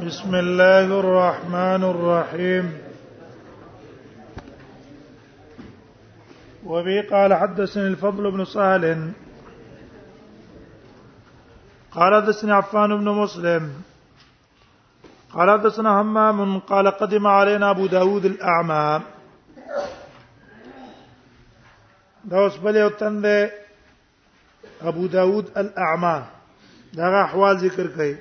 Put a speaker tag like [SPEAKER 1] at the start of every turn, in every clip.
[SPEAKER 1] بسم الله الرحمن الرحيم وبه قال حدثني الفضل بن سهل قال حدثني عفان بن مسلم قال حدثنا همام قال قدم علينا ابو داود الاعمى داوس بلي بل ابو داود الاعمى دا احوال ذکر کړي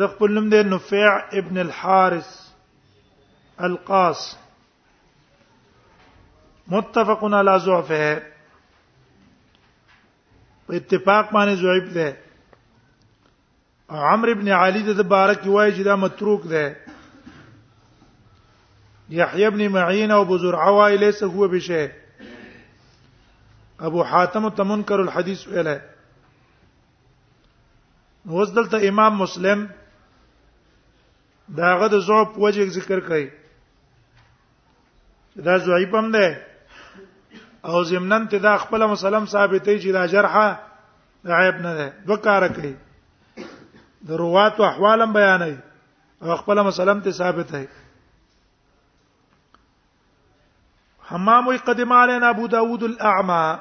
[SPEAKER 1] د خپل نوم دی نفع ابن الحارث القاص متفق علی ضعفه په اتفاق باندې ضعیف ده عمرو ابن علي د بارک وایي چې دا متروک ده يحيى ابن معين او ابو زرعه وایي ليس هو بشيء ابو حاتم تمنکر الحديث ویله اوس دلته امام مسلم داغه د ضعف وجه ذکر کړي دا ضعیف هم ده او زمنن ته دا خپل مسلم ثابتې چې دا جرحه دا عیب نه ده دوه کار کوي د روات او احوالم بیانوي او خپل مسلم ته ثابت دی حمام وی قدم علينا ابو داود الاعمى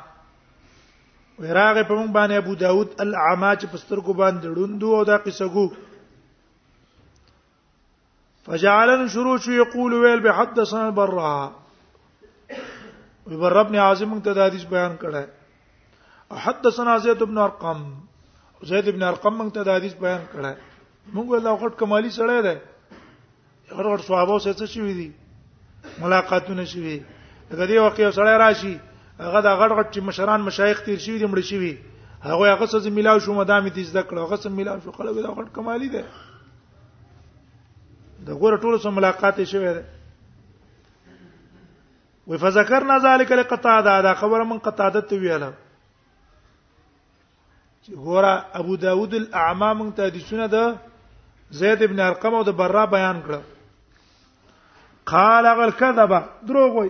[SPEAKER 1] وراغه په مونږ باندې ابو داود الاعمى چې پستر کو باندې ړوندو او دا قصه ګو فجعلن شروع شو یقول ویل به حدثنا البراء وبر ابن عازم ته د حدیث بیان کړه حدثنا زید بن ارقم زید بن ارقم موږ ته د حدیث بیان کړه موږ الله غټ کمالی سره ده هر غټ صحابه سره څه شوی دي ملاقاتونه شوی دغه دی واقع سره راشي هغه د غټ غټ مشران مشایخ تیر شوی دي مړ شوی هغه هغه څه ملاو شو مدامې دې زده کړو هغه څه ملاو شو خلک دا غټ کمالی ده د غور ټول سره ملاقات شوه ده وی فذكرنا ذلك لقتاده دا خبر من قتاده ته ویاله چې ګوره ابو داود الاعمى من ته حدیثونه ده زید ابن ارقم او د برا بیان کړ قال غل کذب دروغ وای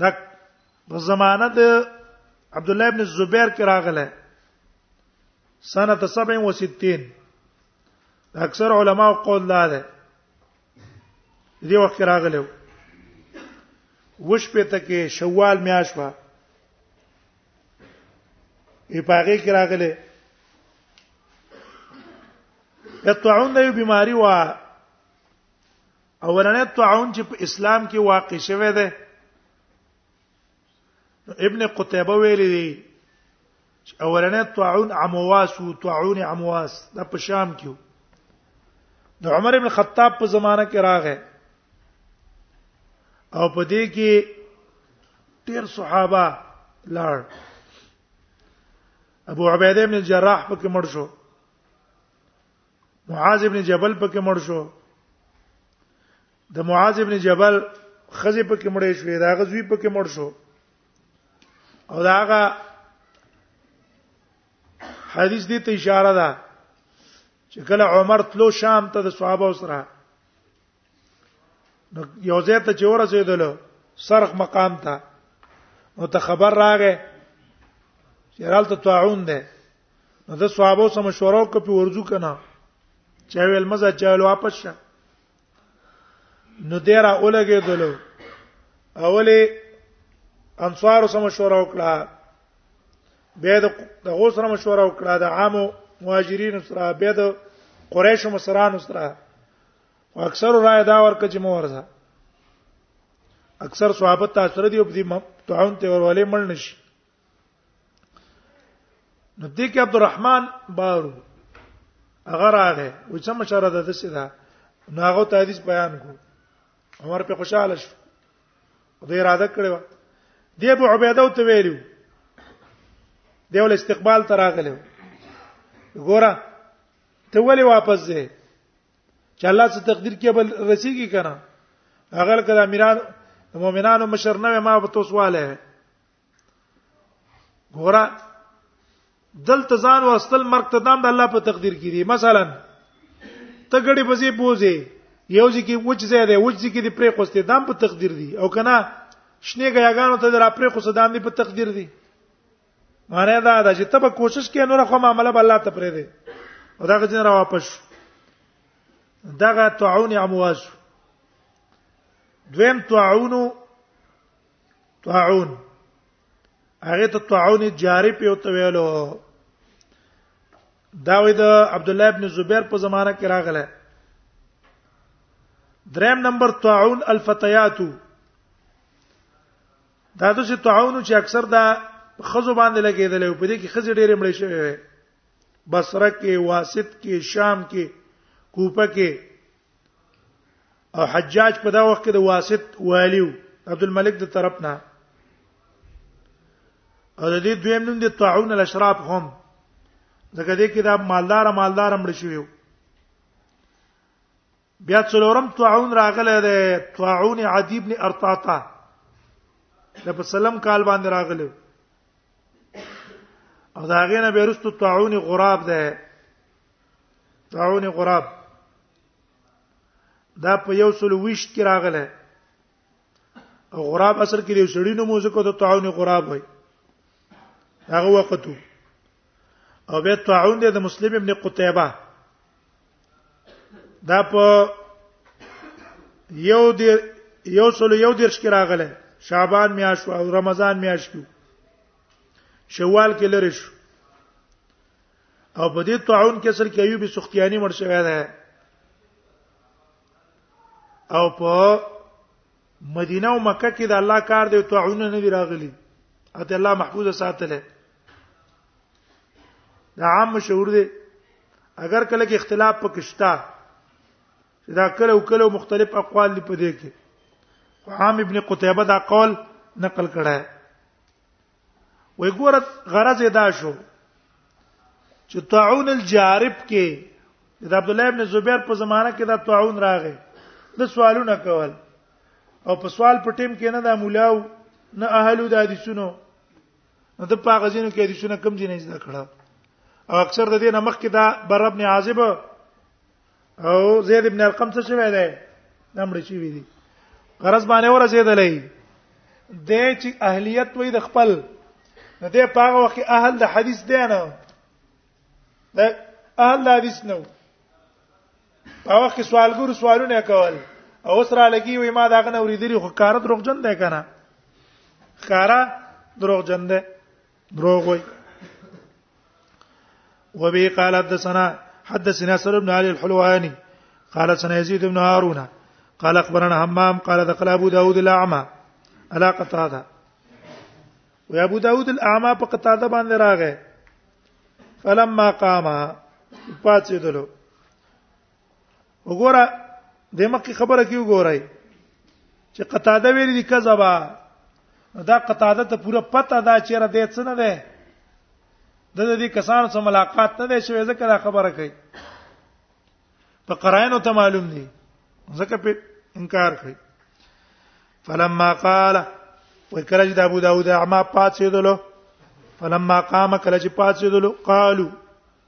[SPEAKER 1] دا په زمانه د عبد الله ابن زبیر کې راغله سنه 67 اکثر علما قول لا ده دې وخت راغله وش په تکي شوال میاش وا ای پاګه کې راغله یطعون د بیماری وا اولنې طاعون چې په اسلام کې واقع شوه ده ابن قتيبه ویلي دي چې اولنې طاعون عمواس او طاعون عمواس د په شام کې د عمر ابن خطاب په زمانہ کې راغې او په دې کې ډېر صحابه لاړ ابو عبیده ابن جراح په کې مړ شو معاذ ابن جبل پکې مړ شو د معاذ ابن جبل خزه پکې مړې شوې دا غزوی پکې مړ شو او دا هغه حدیث دې ته اشاره ده چې کله عمر تلو شام ته د صحابه سره نو یو ځای ته چې ورسېدل سرخ مقام ته نو ته خبر راغې چې رالته طاعون ده نو د صحابه سره مشوره وکړه په ورځو کنه چا ویل مزه چا ویل واپس شه نو دیره اولګې دلو اولې انصار سره مشوره وکړه به د غو سره مشوره وکړه د عامو مهاجرین سره به د قریش مسران سره او اکثر رائے دا ورکه چې مور ده اکثر صحابه تاسو ردی په دې تعاون ته ورولې مړ نشي نو دې کې عبدالرحمن بارو هغه راغی و چې مشره ده دسه ده نو هغه ته حدیث بیان کو عمر په خوشاله شو د اراده کړو دی ابو عبیده او تویلو دیول استقبال تر راغلو ګوره ته ولې واپس ځې چې الله څخه تقدیر کې بل رسیږي کنه هغه کله امیران مؤمنانو مشر نه ما به توسواله ګوره دلته ځان واستل مرګ ته دام د الله په تقدیر کې دي مثلا ته غړي بزي بوزي یو ځکه وچ ځای دی وچ ځکه دی پرې خوسته دام په تقدیر دي او کنه شنه غیاګانو ته در پرې خوسته دام دی په تقدیر دي معنی دا ده چې ته به کوشش کې نور خو معاملې به الله ته پرې دی او دا غځنه را واپس دغه تعون امواج دویم تعون طاعون هغه ته طاعون جاری په تو ویلو دا وې د عبد الله ابن زبیر په زمانہ کې راغله دریم نمبر طاعون الفتيات دا د څه طاعون چې اکثر دا خزو باندې لګیدل او په دې کې خزې ډېرې مړې شوې وي بصره کې واسط کې شام کې کوپه کې او حجاج په دا وخت کې د واسط والیو عبد الملک د طرف نه او د دې دویم نوم د طاعون الاشراف هم ځکه دې کې دا مالدار مالدار مړ شوی بیا څلورم طاعون راغله د طاعون عدی ابن ارطاطا د په سلام کال باندې راغله او دا غینه بیرستو طاعون غراب ده طاعون غراب دا په یو سل ویشت کې راغله او غراب اصل کې یو سړی نو موزیکو ته تعاون غراب وای هغه وختو او به تعاون د مسلم ابن قتيبه دا په یو د یو سل یو درش کې راغله شعبان میاش او رمضان میاش کې شوال کې لری شو او په دې تعاون کې اصل کې ایوب سختیانی مړ شوی دی او په مدینه او مکه کې د الله کار دی تعاون نه دی راغلی اته الله محفوظ ساتله دا عام مشهور دی اگر کله کې اختلاف پکشتا دا کله او کله مختلف اقوال دی په دې کې عام ابن قتيبه دا قول نقل کړه وای ګور غرض دا شو چې طاعون الجارب کې د عبد الله ابن زبیر په زمانہ کې دا طاعون راغی د سوالونه کول او په سوال په ټیم کې نه د مولاو نه اهلو د حدیثونو نو د پاغزینو کې حدیثونه کم دي نه زده کړه او اکثر د دې نه مخکې دا بر ابن عازب او زید ابن ارقم څه شوی دی نمړ شي وی دي غرض باندې ورسېدلې د چې اهلیت وې د خپل نه د پاغه وخت اهل د حدیث دی نه د اهل د حدیث نه په وخت کې سوالګر سوالونه کول او سره لګي وې ما داغه نه ورېدلی خو کار دروغجن دی کنه خارا دروغجن دی دروغ وای وبه قال حدثنا حدثنا سر بن علي الحلواني قال سنه يزيد بن هارون قال اخبرنا همام قال دخل ابو داود الاعمى على قتاده و ابو داود الاعمى په قتاده باندې راغی فلما قام پاتېدلو وګوره د مکه خبره کې وګورئ چې قتاده ویل دي کذبا دا قتاده ته پوره پته دا چیرې دې څه نه ده د دې کسانو سره ملاقات نه ده شوې ځکه دا خبره کوي په قرائنو ته معلوم دي ځکه په انکار کوي فلما قال وکړه چې د ابو داوود اعما پاتې دلو فلما قام کله چې پاتې دلو قالو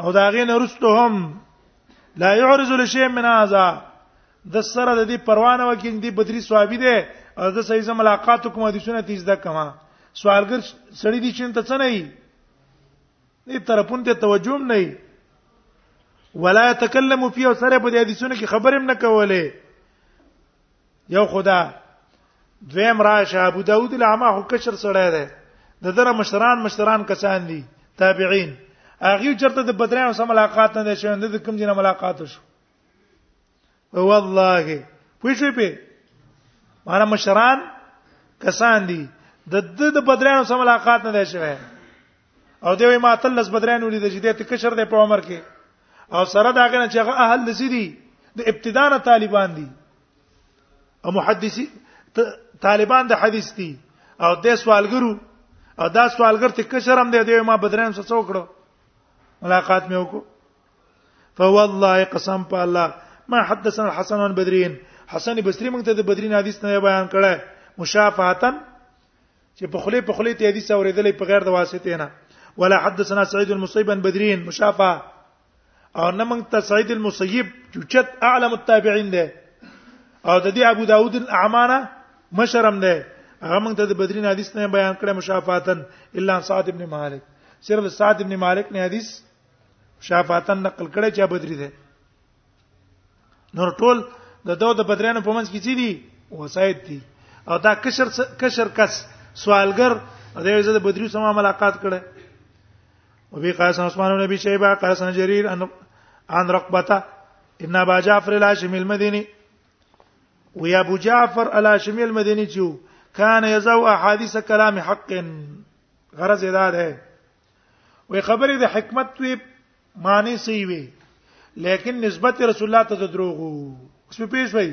[SPEAKER 1] او دا غین ورستو هم لا يعرض لشيء من هذا د سره د دې پروانه وکین دی بدری صحابي دی او د سې ملاقات کوم د سنت تیز ده کما سوالګر سړی دي چنته څه نه ای دې طرفون ته توجه نه ای ولا يتكلم فيه سره په دې حدیثونو کې خبرې نه کوله یو خدا دویم راشه ابو داود العما هو کشر سره ده د دره مشران مشران کسان دي تابعین هغه چرته د بدرانو سره ملاقات نه شو د کوم جن ملاقات شو والله پوه شو په مانا مشران کسان دي د د بدرانو سره ملاقات نه شوه او دوی ما تل لس بدران ولید چې د تکشر د په عمر کې او سره دا غنه چې هغه اهل لسیدي د ابتداء نه طالبان دي او محدثي طالبان د حدیث دي او د سوالګرو او دا سوالګر ته کشر هم دی دی ما بدران څه وکړو ملاقات مې وکړو فوالله قسم په الله ما حدثنا الحسن عن بدرين حسن بصري موږ ته د بدرین حدیث نه بیان کړه مشافهتن چې په خله په خله ته حدیث اوریدلې په غیر د واسطه نه ولا حدثنا سعيد المصيب بدرين مشافه او نه موږ ته سعيد المصيب چوچت اعلم التابعين ده او د دې ابو داود الاعمانه مشرم ده هغه موږ ته د بدرین حدیث نه بیان کړه مشافاتن الا سعد ابن مالک صرف سعد ابن مالک نه حدیث مشافاتن نقل کړه چې بدری ده نور ټول د دوه د بدرانو په منځ کې چي دي وسایت دي او دا کشر کشر کس سوالګر د یو زده بدریو سم ملاقات کړي او به قاسم عثمان نبی شیبه قاسم جریر ان ان رقبته ان ابا جعفر الاشمی المدینی و یا ابو جعفر الاشمی المدینی چې کان یزو احادیث کلام حق غرض ادا ده وې خبره د حکمت وی معنی سی وی لیکن نسبت رسول الله ته دروغو اوس په پیښ وی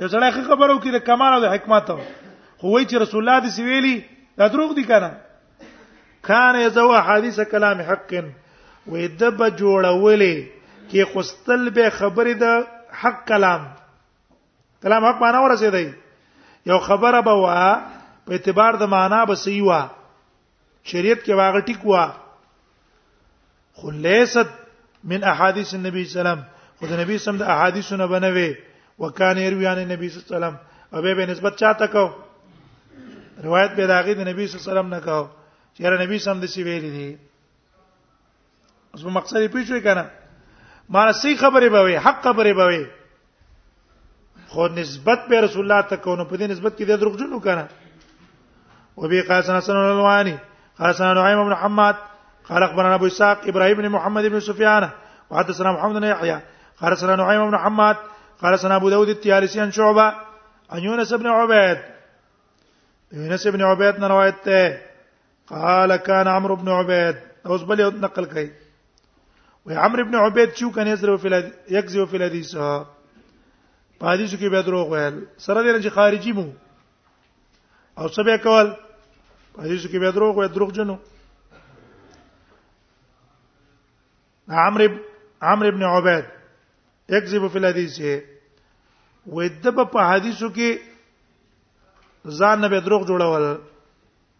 [SPEAKER 1] یو ځړای خبرو کې د کمال او د حکمت خو وی چې رسول الله د سویلی دا دروغ دي کنه کان یذو حدیث کلام حق وې دب جوړولې کې خوستل به خبره د حق کلام کلام حق معنا ورسېدای یو خبره به وا په اعتبار د معنا به سیوا شریعت کې واغ ټیک وا خو لیست من احادیث النبي صلی الله علیه وسلم خو د نبی سم د احادیثو نه بنوي وکان يروي عن النبي صلی الله علیه وسلم او به نسبت چاته کو روایت به داغه د نبی صلی الله علیه وسلم نه کو چیرې نبی سم د سی ویلي دي اوس په مقصد یې پیښوي کنه ما سي خبره به وي حق خبره به وي خو نسبت به رسول الله ته کو نو په دې نسبت کې د دروغجنو کنه وبي قاسم حسن الواني قاسم نعيم بن محمد قال اخبرنا ابو اسحاق ابراهيم بن محمد بن سفيان وحدثنا محمد بن يحيى قال سنا نعيم بن محمد قال سنا ابو داود التيالسي عن شعبه عن يونس بن عبيد يونس بن عبيد نے روایت ہے قال كان عمرو بن عبيد اوس بل یو نقل کړي و عمرو بن عبيد چې کنه یزرو فل یکزو فل حدیث په حدیث کې به دروغ ویل سره دې چې خارجي مو او څه به کول په حدیث کې به دروغ ویل دروغ جنو عمرو عمرو بن عبيد یکزو فل حدیث و دبه په حدیثو کې ځان نه به دروغ جوړول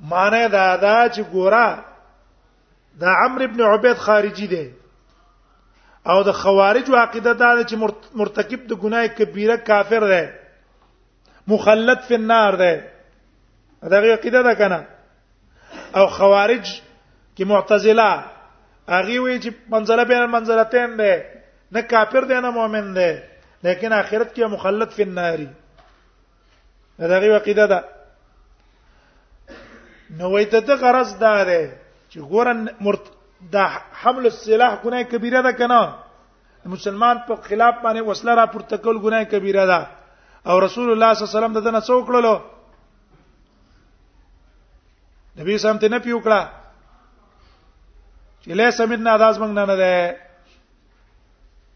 [SPEAKER 1] معنی دا دا چې ګورا دا عمرو ابن عبید خارجي دی او د خوارج عقیده دا ده چې مرتکب د ګناه کبیره کافر دی مخلد فی النار دی دا غي عقیده ده کنه او خوارج کې معتزله هغه وی چې منزله بین منزلتین دی نه کافر دی نه مؤمن دی لیکن آخرت کې مخلد فی النار دا دغه عقیده ده نو وای ته د غرض دا ده چې ګورن مرت دا حمل السلاح ګناه کبیره ده کنه مسلمان په خلاف باندې وسله را پورته کول ګناه کبیره ده او رسول الله صلی الله علیه وسلم دغه نه څوک کړلو نبی سم ته نه پیوکړه چې له سمید نه انداز مونږ نه نه ده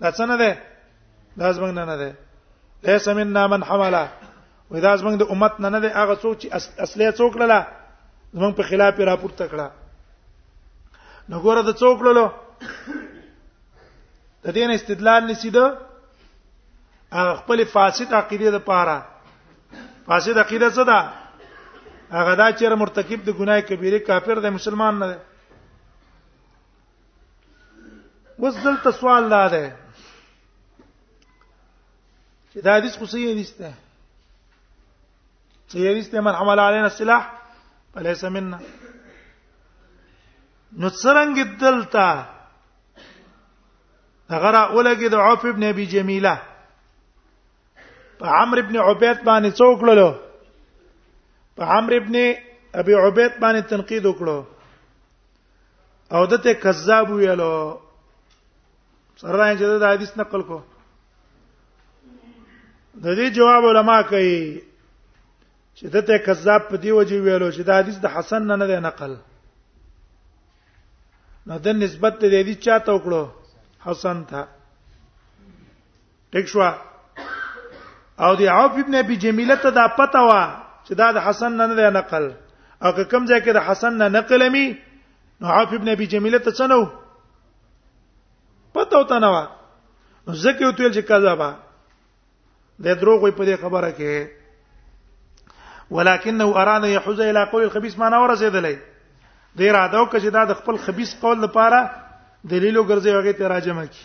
[SPEAKER 1] دا څنګه ده دا زمنګ نه نه ده ليس منا من حمله وې دا زمنګ د امت نه نه ده هغه څوک چې اصلي څوک لاله زمنګ په خلاف راپورته کړه نو ګوره د څوک لاله د دین استدلال نسیده هغه خپل فاسد عقیده د پاره فاسد عقیده څه ده هغه دا چې مرتکب د ګناه کبیره کافر دی مسلمان نه دی اوس دلته سوال لا ده چې دا حدیث خو صحیح حدیث ده صحیح حدیث ده من عمل علينا السلاح فليس منا نو څرنګ دلته هغه را ولګي د عوف ابن ابي جميله په عمرو ابن عبيد باندې څوک لولو په عمرو ابن ابي عبيد باندې تنقید وکړو او دته کذاب ویلو سره چې دا حدیث نقل کو د دې جواب علما کوي چې دته کذاب په دی وجه ویلو چې دا حدیث د حسن نه نه نقل نو د نسبت ته دې چاته وکړو حسن ته ټیک شو او دی عوف ابن ابي جميله ته دا پته و چې دا د حسن نه نه نقل او که کوم ځای کې د حسن نه نقل می نو عوف ابن ابي جميله ته څه نو پته وته نه و زکه وتل چې کذبا د دروغ په دې خبره کې ولکنه ارانه يحوز الى قول الخبيث ما نه ورسېدلې د اراده او کچې دا د خپل خبيث قول لپاره دلیل وګرځي هغه ته راجمه کی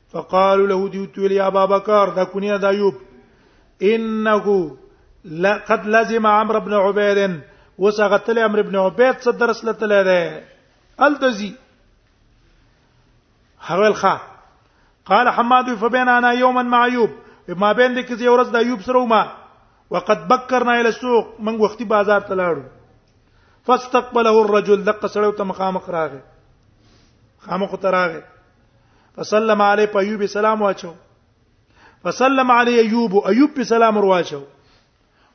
[SPEAKER 1] فقالوا له ديوتول يا ابا بكر دا كنيا دا ايوب انه قد لزم عمرو بن عبيد وسغتل عمرو بن عبيد څه درس لته لري التزي حوال خا قال حماد فبين انا يوما مع ايوب ما بين دي كزي ورځ د ايوب سره وما وقد بكرنا الى السوق من وختي بازار ته لاړو فاستقبله الرجل دقه سره ته مخامخ راغی خامخ ته راغی فسلم علی په ایوب سلام واچو فسلم علی ایوب ایوب په سلام ورواچو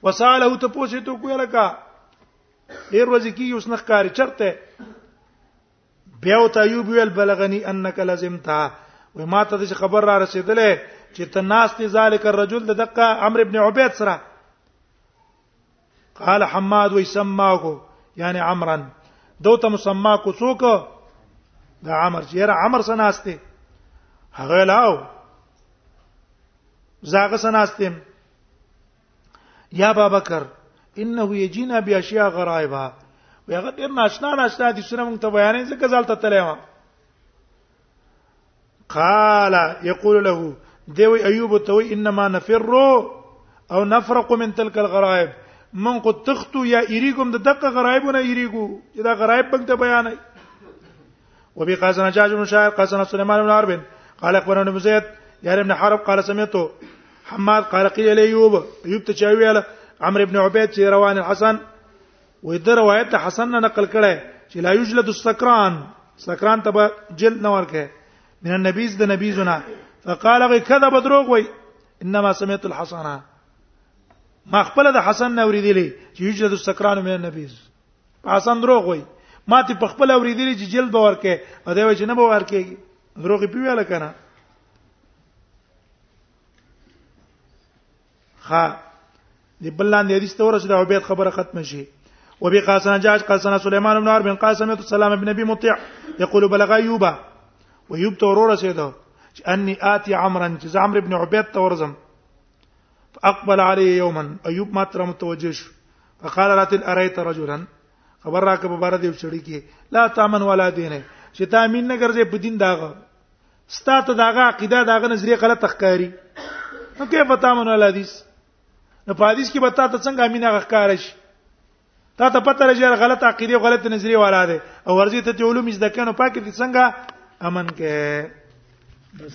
[SPEAKER 1] وساله ته پوسې ته کوی لکه ډیر ورځې کې یو سنخ کار چرته بیا او ایوب ویل بلغنی انک لازمتا و ما ته چې خبر را رسیدلې چې تناست ذالک الرجل دقه عمرو ابن عبید سره قال حماد ويسماكو يعني عمرا دوته مسما کو څوک دا عمر چې را عمر سناسته هغه لاو زاغه سناسته یا ابا بکر انه یجینا بیاشیا غرایبا ویغه ډیر ناشنا ناشنا دي سره مونږ ته بیانې ځکه ځالته تلې ما قال يقول له دی وی ایوب ته وی انما نفر او نفرق من تلك الغرائب من قد تختو یا ایریګم د دقه غرایبونه ایریګو چې دا غرایب بنګ ته بیان ای وبي قاسنا جاج بن شاعر قاسنا سليمان بن عرب قال اخبرنا ابن زيد يا ابن حرب قال سمعته حماد قال قيل ايوب ايوب تشاويله عمرو بن عبيد روان الحسن وې د روایت حسن نه نقل کړي چې لا یجلد السکران سکران ته به جلد نه ورکه من النبي د نبی زنا فقال غي کذا بدروغ وي انما سمعت الحسن ما خپل د حسن نه اوریدلې چې یجلد السکران من النبي حسن دروغ وي ما ته په خپل اوریدلې چې جلد به ورکه او دا وجه نه به ورکه دروغ پیواله کنه خا دی بلان دی حدیث تور رسول او بیت خبره ختم شي وبي قاسنا جاج قاسنا سليمان بن عمر بن قاسم السلام بن ابي مطيع يقول بلغ ايوب ويوب تور رسول اني اتي عمرا جز عمرو بن عبيد تورزم فاقبل عليه يوما ايوب ما تر متوجه فقال رات اريت رجلا خبر راکه په بار دی چړي کې لا تامن ولا دینه چې تامین نه ګرځي په دین داغه ستا ته داغه عقیده داغه نظریه غلط ښکاری نو کیف تامن الحدیث نو په حدیث کې به تا ته څنګه امینه غکار شي تا ته پته راځي غلط عقیده او غلط نظریه والا ده او ورځي ته علوم زده کنه پاکه دي څنګه امن کې بس